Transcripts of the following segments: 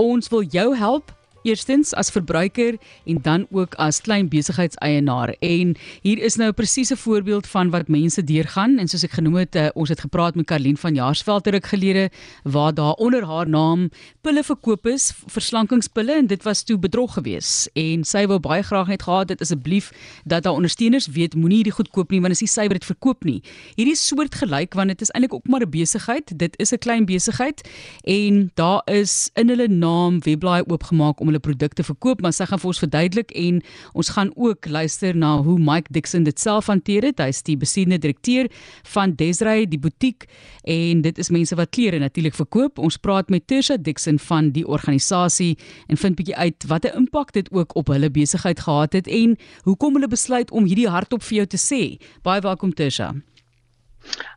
Ons wil jou help Eerstens as verbruiker en dan ook as klein besigheidseienaar. En hier is nou 'n presiese voorbeeld van wat mense deurgaan en soos ek genoem het, uh, ons het gepraat met Karlien van Jaarsveld terug gelede waar daar onder haar naam pille verkoop is, verslankingspille en dit was toe bedrog gewees. En sy wou baie graag net gehad dit asseblief dat haar ondersteuners weet moenie hierdie goed koop nie want as jy sy dit verkoop nie. Hierdie soort gelyk want dit is eintlik ook maar 'n besigheid. Dit is 'n klein besigheid en daar is in hulle naam webblaai oopgemaak om hulle produkte verkoop, maar sy gaan vir ons verduidelik en ons gaan ook luister na hoe Mike Dixon dit self hanteer het. Hy is die besittende direkteur van Desrey die butiek en dit is mense wat klere natuurlik verkoop. Ons praat met Tersha Dixon van die organisasie en vind bietjie uit watter impak dit ook op hulle besigheid gehad het en hoekom hulle besluit om hierdie hardop vir jou te sê. Baie welkom Tersha.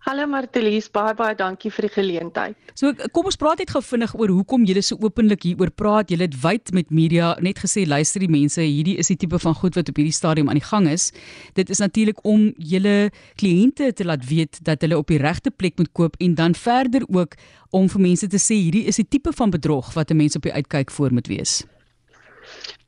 Hallo Martelies, baie baie dankie vir die geleentheid. So kom ons praat net gou vinnig oor hoekom julle so openlik hieroor praat. Julle het wyd met media net gesê luister die mense, hierdie is die tipe van goed wat op hierdie stadium aan die gang is. Dit is natuurlik om julle kliënte te laat weet dat hulle op die regte plek moet koop en dan verder ook om vir mense te sê hierdie is die tipe van bedrog wat 'n mens op die uitkyk voor moet wees.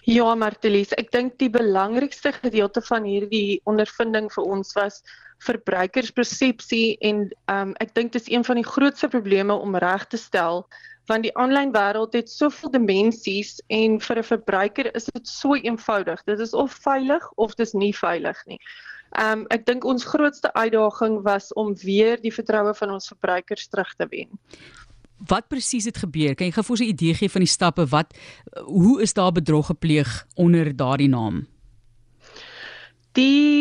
Ja, Martelies, ek dink die belangrikste gedeelte van hierdie ondervinding vir ons was verbruikerspersepsie en um, ek dink dit is een van die grootste probleme om reg te stel want die aanlyn wêreld het soveel dimensies en vir 'n verbruiker is dit so eenvoudig. Dit is of veilig of dit is nie veilig nie. Um ek dink ons grootste uitdaging was om weer die vertroue van ons verbruikers terug te wen. Wat presies het gebeur? Kan jy gou vir ons 'n idee gee van die stappe wat hoe is daar bedrog gepleeg onder daardie naam? Die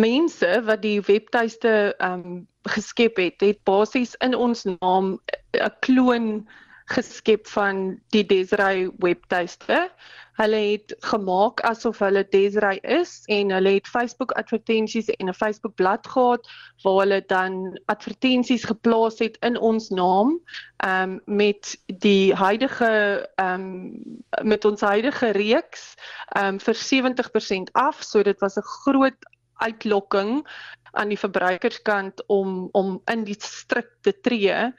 mense wat die webtuiste ehm um, geskep het, het basies in ons naam 'n kloon geskep van die Desiree webtuiste. Hulle het gemaak asof hulle Desiree is en hulle het Facebook advertensies en 'n Facebook bladsy gehad waar hulle dan advertensies geplaas het in ons naam ehm um, met die huidige ehm um, met ons huidige reeks ehm um, vir 70% af. So dit was 'n groot uitlokking aan die verbruikerskant om om in die stryk te tree.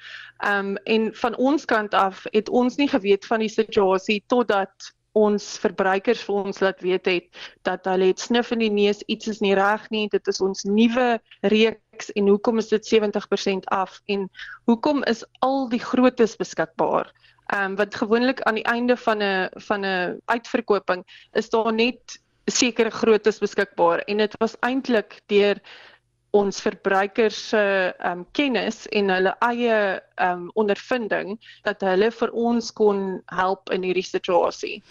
Ehm um, en van ons kant af het ons nie geweet van die situasie totdat ons verbruikers vir ons laat weet het dat hulle het snif in die neus iets is nie reg nie dit is ons nuwe reeks en hoekom is dit 70% af en hoekom is al die grootes beskikbaar ehm um, wat gewoonlik aan die einde van 'n van 'n uitverkoping is daar net sekere groottes beskikbaar en dit was eintlik deur ons verbruikers se um, kennis en hulle eie um, ondervinding dat hulle vir ons kon help in hierdie situasie.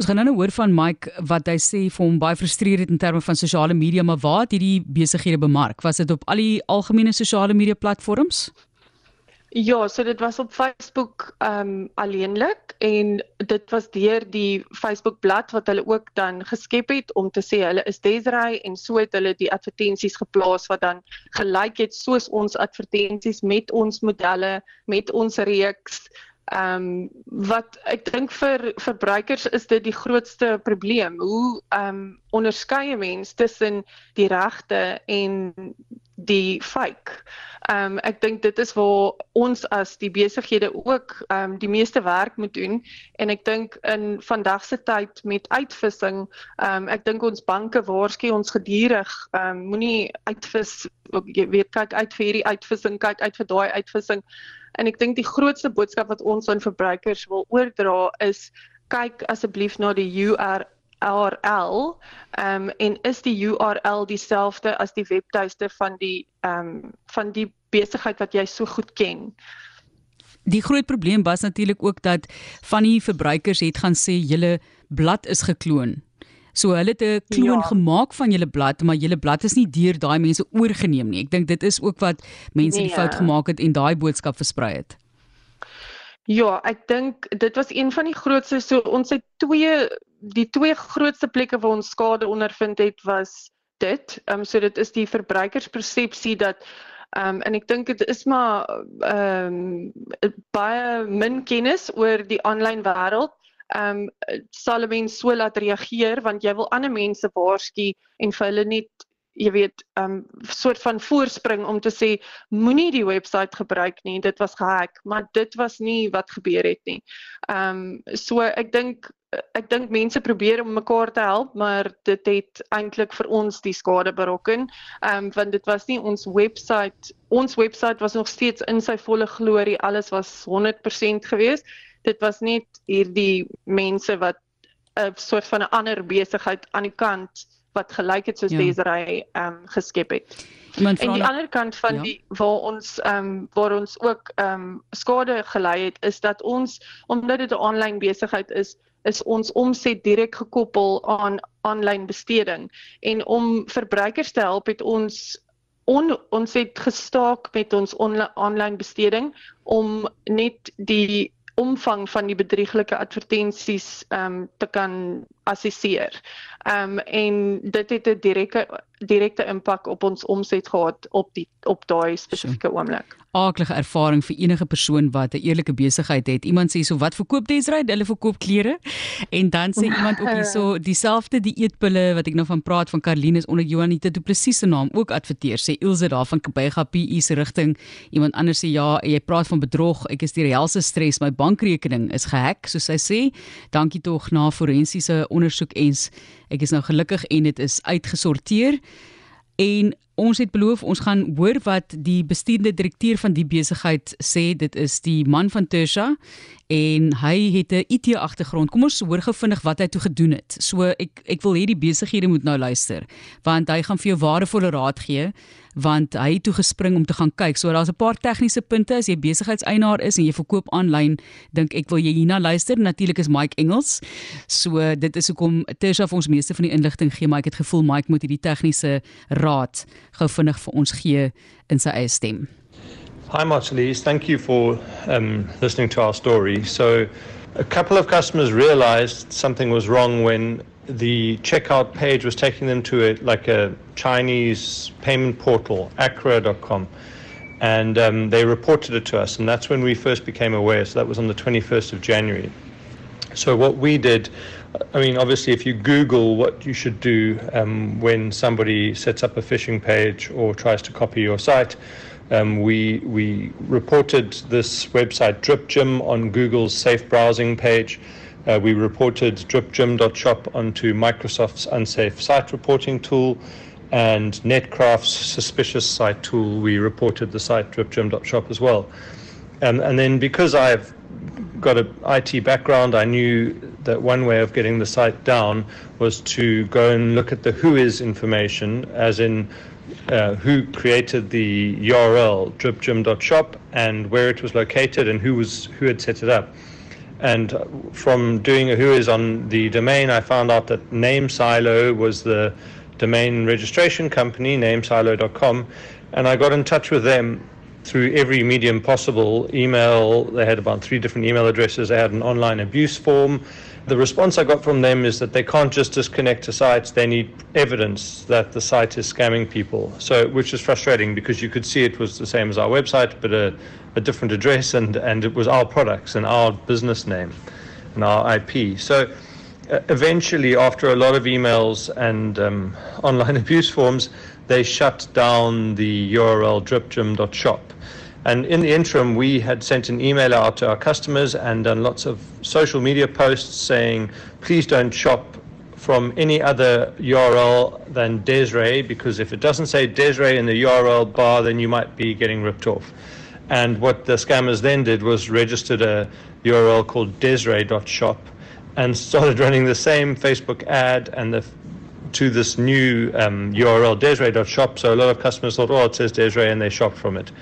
Ons gaan nou hoor van Mike wat hy sê vir hom baie frustreerd in terme van sosiale media, maar waar het hierdie besighede bemark? Was dit op al die algemene sosiale media platforms? Ja, so dit was op Facebook ehm um, alleenlik en dit was deur die Facebook bladsy wat hulle ook dan geskep het om te sê hulle is Desiree en so het hulle die advertensies geplaas wat dan gelyk het soos ons advertensies met ons modelle, met ons reeks Ehm um, wat ek dink vir verbruikers is dit die grootste probleem. Hoe ehm um, onderskei 'n mens tussen die regte en die fake? Ehm um, ek dink dit is waar ons as die besighede ook ehm um, die meeste werk moet doen en ek dink in vandag se tyd met uitvissing, ehm um, ek dink ons banke waarsku ons gedurig, ehm um, moenie uitvis jy weet kyk uit vir hierdie uitvissing, kyk uit vir daai uitvissing. En ek dink die grootste boodskap wat ons aan verbruikers wil oordra is kyk asseblief na die URL URL um, en is die URL dieselfde as die webtuiste van die ehm um, van die besigheid wat jy so goed ken. Die groot probleem was natuurlik ook dat van die verbruikers het gaan sê julle blad is gekloon. So hulle het 'n kloon ja. gemaak van julle blad, maar julle blad is nie deur daai mense oorgeneem nie. Ek dink dit is ook wat mense nee. die fout gemaak het en daai boodskap versprei het. Ja, ek dink dit was een van die grootste so ons het twee die twee grootste plekke waar ons skade ondervind het was dit. Ehm um, so dit is die verbruikerspersepsie dat ehm um, en ek dink dit is maar ehm um, baie min kennis oor die aanlyn wêreld ehm um, sal 'n mens so laat reageer want jy wil ander mense waarsku en vir hulle net jy weet 'n um, soort van voorspring om te sê moenie die webwerf gebruik nie dit was gehack maar dit was nie wat gebeur het nie. Ehm um, so ek dink ek dink mense probeer om mekaar te help maar dit het eintlik vir ons die skade berokken. Ehm um, want dit was nie ons webwerf ons webwerf was nog steeds in sy volle glorie alles was 100% geweest. Dit was net hierdie mense wat 'n soort van 'n ander besigheid aan die kant wat gelyk het soos ja. Desiree ehm um, geskep het. En die na... ander kant van ja. die waar ons ehm um, waar ons ook ehm um, skade gelei het is dat ons omdat dit 'n aanlyn besigheid is is ons omset direk gekoppel aan aanlyn besteding en om verbruikers te help het ons on, ons het gestaak met ons aanlyn besteding om net die omvang van die bedrieglike advertensies ehm um, te kan assesseer. Ehm um, en dit het 'n direkte direkte impak op ons omset gehad op die op daai spesifieke oomblik. Aardige ervaring vir enige persoon wat 'n eerlike besigheid het. Iemand sê so wat verkoop Desrey? Hulle verkoop klere. En dan sê iemand ook hierso dieselfde dieetpille wat ek nou van praat van Karline is onder Johanita Du Plessis se naam ook adverteer. Sê Ilse daar van Kabega PE se rigting. Iemand anders sê ja, jy praat van bedrog. Ek is die reëlse stres. My bankrekening is gehack, soos hy sê. Dankie tog na forensiese ondersoek eens ek is nou gelukkig en dit is uitgesorteer. En ons het beloof ons gaan hoor wat die bestuurende direkteur van die besigheid sê dit is die man van Tersha en hy het 'n IT agtergrond. Kom ons hoor gou vinnig wat hy toe gedoen het. So ek ek wil hê die besighede moet nou luister want hy gaan vir jou waardevolle raad gee want hy het toe gespring om te gaan kyk. So daar's 'n paar tegniese punte as jy besigheidseienaar is en jy verkoop aanlyn, dink ek wil jy hierna luister. Natuurlik is Mike Engels. So dit is hoekom Tersha vir ons meeste van die inligting gee, maar ek het gevoel Mike moet hierdie tegniese raad gou vinnig vir ons gee in sy eie stem. Hi, Marcelise. Thank you for um, listening to our story. So, a couple of customers realized something was wrong when the checkout page was taking them to a, like a Chinese payment portal, acra.com. And um, they reported it to us, and that's when we first became aware. So that was on the 21st of January. So what we did, I mean, obviously, if you Google what you should do um, when somebody sets up a phishing page or tries to copy your site, um, we we reported this website Drip Gym on Google's safe browsing page. Uh, we reported dripgym.shop onto Microsoft's unsafe site reporting tool and Netcraft's suspicious site tool. We reported the site dripgym.shop as well. Um, and then because I've got an IT background, I knew that one way of getting the site down was to go and look at the who is information, as in uh, who created the URL dripgym.shop and where it was located and who was who had set it up. And from doing a who is on the domain, I found out that NameSilo was the domain registration company, namesilo.com, and I got in touch with them through every medium possible email. They had about three different email addresses. They had an online abuse form. The response I got from them is that they can't just disconnect a site, they need evidence that the site is scamming people. So, which is frustrating because you could see it was the same as our website, but a, a different address, and, and it was our products and our business name and our IP. So, uh, eventually, after a lot of emails and um, online abuse forms, they shut down the URL dripgym.shop. And in the interim, we had sent an email out to our customers and done lots of social media posts saying, please don't shop from any other URL than Desiree, because if it doesn't say Desiree in the URL bar, then you might be getting ripped off. And what the scammers then did was registered a URL called Desiree.shop and started running the same Facebook ad and the to this new um, URL, Desiree.shop. So a lot of customers thought, oh, it says Desiree, and they shopped from it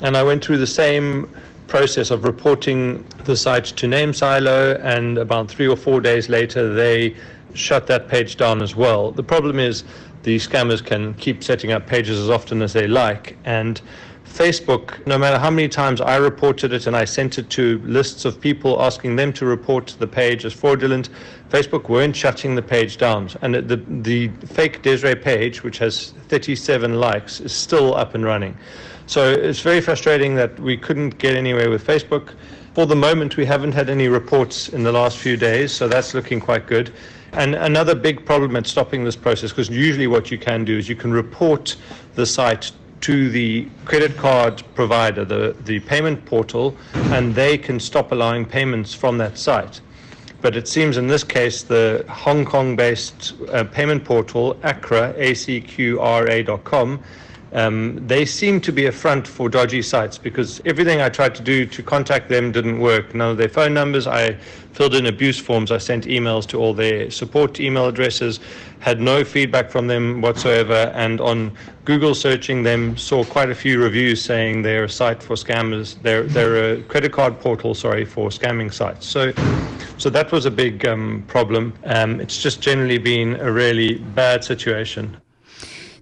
and I went through the same process of reporting the site to NameSilo, and about three or four days later, they shut that page down as well. The problem is the scammers can keep setting up pages as often as they like, and Facebook, no matter how many times I reported it and I sent it to lists of people asking them to report the page as fraudulent, Facebook weren't shutting the page down. And the, the fake Desiree page, which has 37 likes, is still up and running. So it's very frustrating that we couldn't get anywhere with Facebook. For the moment, we haven't had any reports in the last few days, so that's looking quite good. And another big problem at stopping this process, because usually what you can do is you can report the site to the credit card provider, the, the payment portal, and they can stop allowing payments from that site. But it seems in this case, the Hong Kong based uh, payment portal, ACRA, acqra.com, um, they seem to be a front for dodgy sites because everything I tried to do to contact them didn't work. None of their phone numbers. I filled in abuse forms. I sent emails to all their support email addresses, had no feedback from them whatsoever. And on Google searching them, saw quite a few reviews saying they're a site for scammers. They're, they're a credit card portal, sorry, for scamming sites. So, so that was a big um, problem. Um, it's just generally been a really bad situation.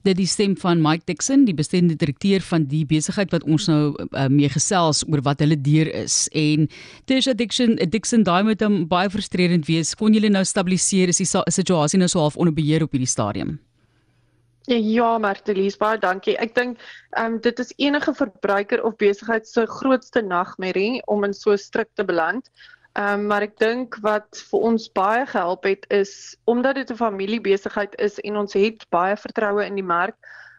Dit die stem van Mike Dixon, die bestuurende direkteur van die besigheid wat ons nou uh, mee gesels oor wat hulle deur is. En Tish Addiction, Dixon daai met hom baie frustrerend wees. Kon julle nou stabiliseer? Is die situasie nou so half onder beheer op hierdie stadium? Ja, Martelies, baie dankie. Ek dink ehm um, dit is enige verbruiker of besigheid se grootste nagmerrie om in so strik te beland. Ehm um, maar ek dink wat vir ons baie gehelp het is omdat dit 'n familiebesigheid is en ons het baie vertroue in die mark.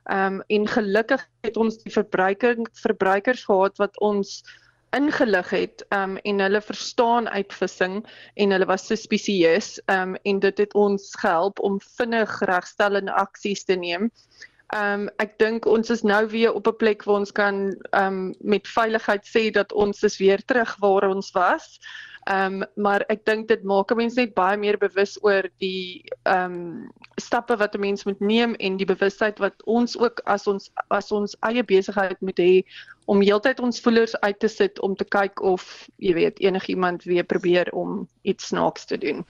Ehm um, en gelukkig het ons die verbruiker verbruikers gehad wat ons ingelig het um, en hulle verstaan uitvissing en hulle was suspicieus um, en dit het ons gehelp om vinnig regstellende aksies te neem. Ehm um, ek dink ons is nou weer op 'n plek waar ons kan ehm um, met veiligheid sê dat ons is weer terug waar ons was. Ehm um, maar ek dink dit maak 'n mens net baie meer bewus oor die ehm um, stappe wat 'n mens moet neem en die bewustheid wat ons ook as ons as ons eie besigheid moet hê om heeltyd ons voelers uit te sit om te kyk of jy weet enigiemand weer probeer om iets snaaks te doen.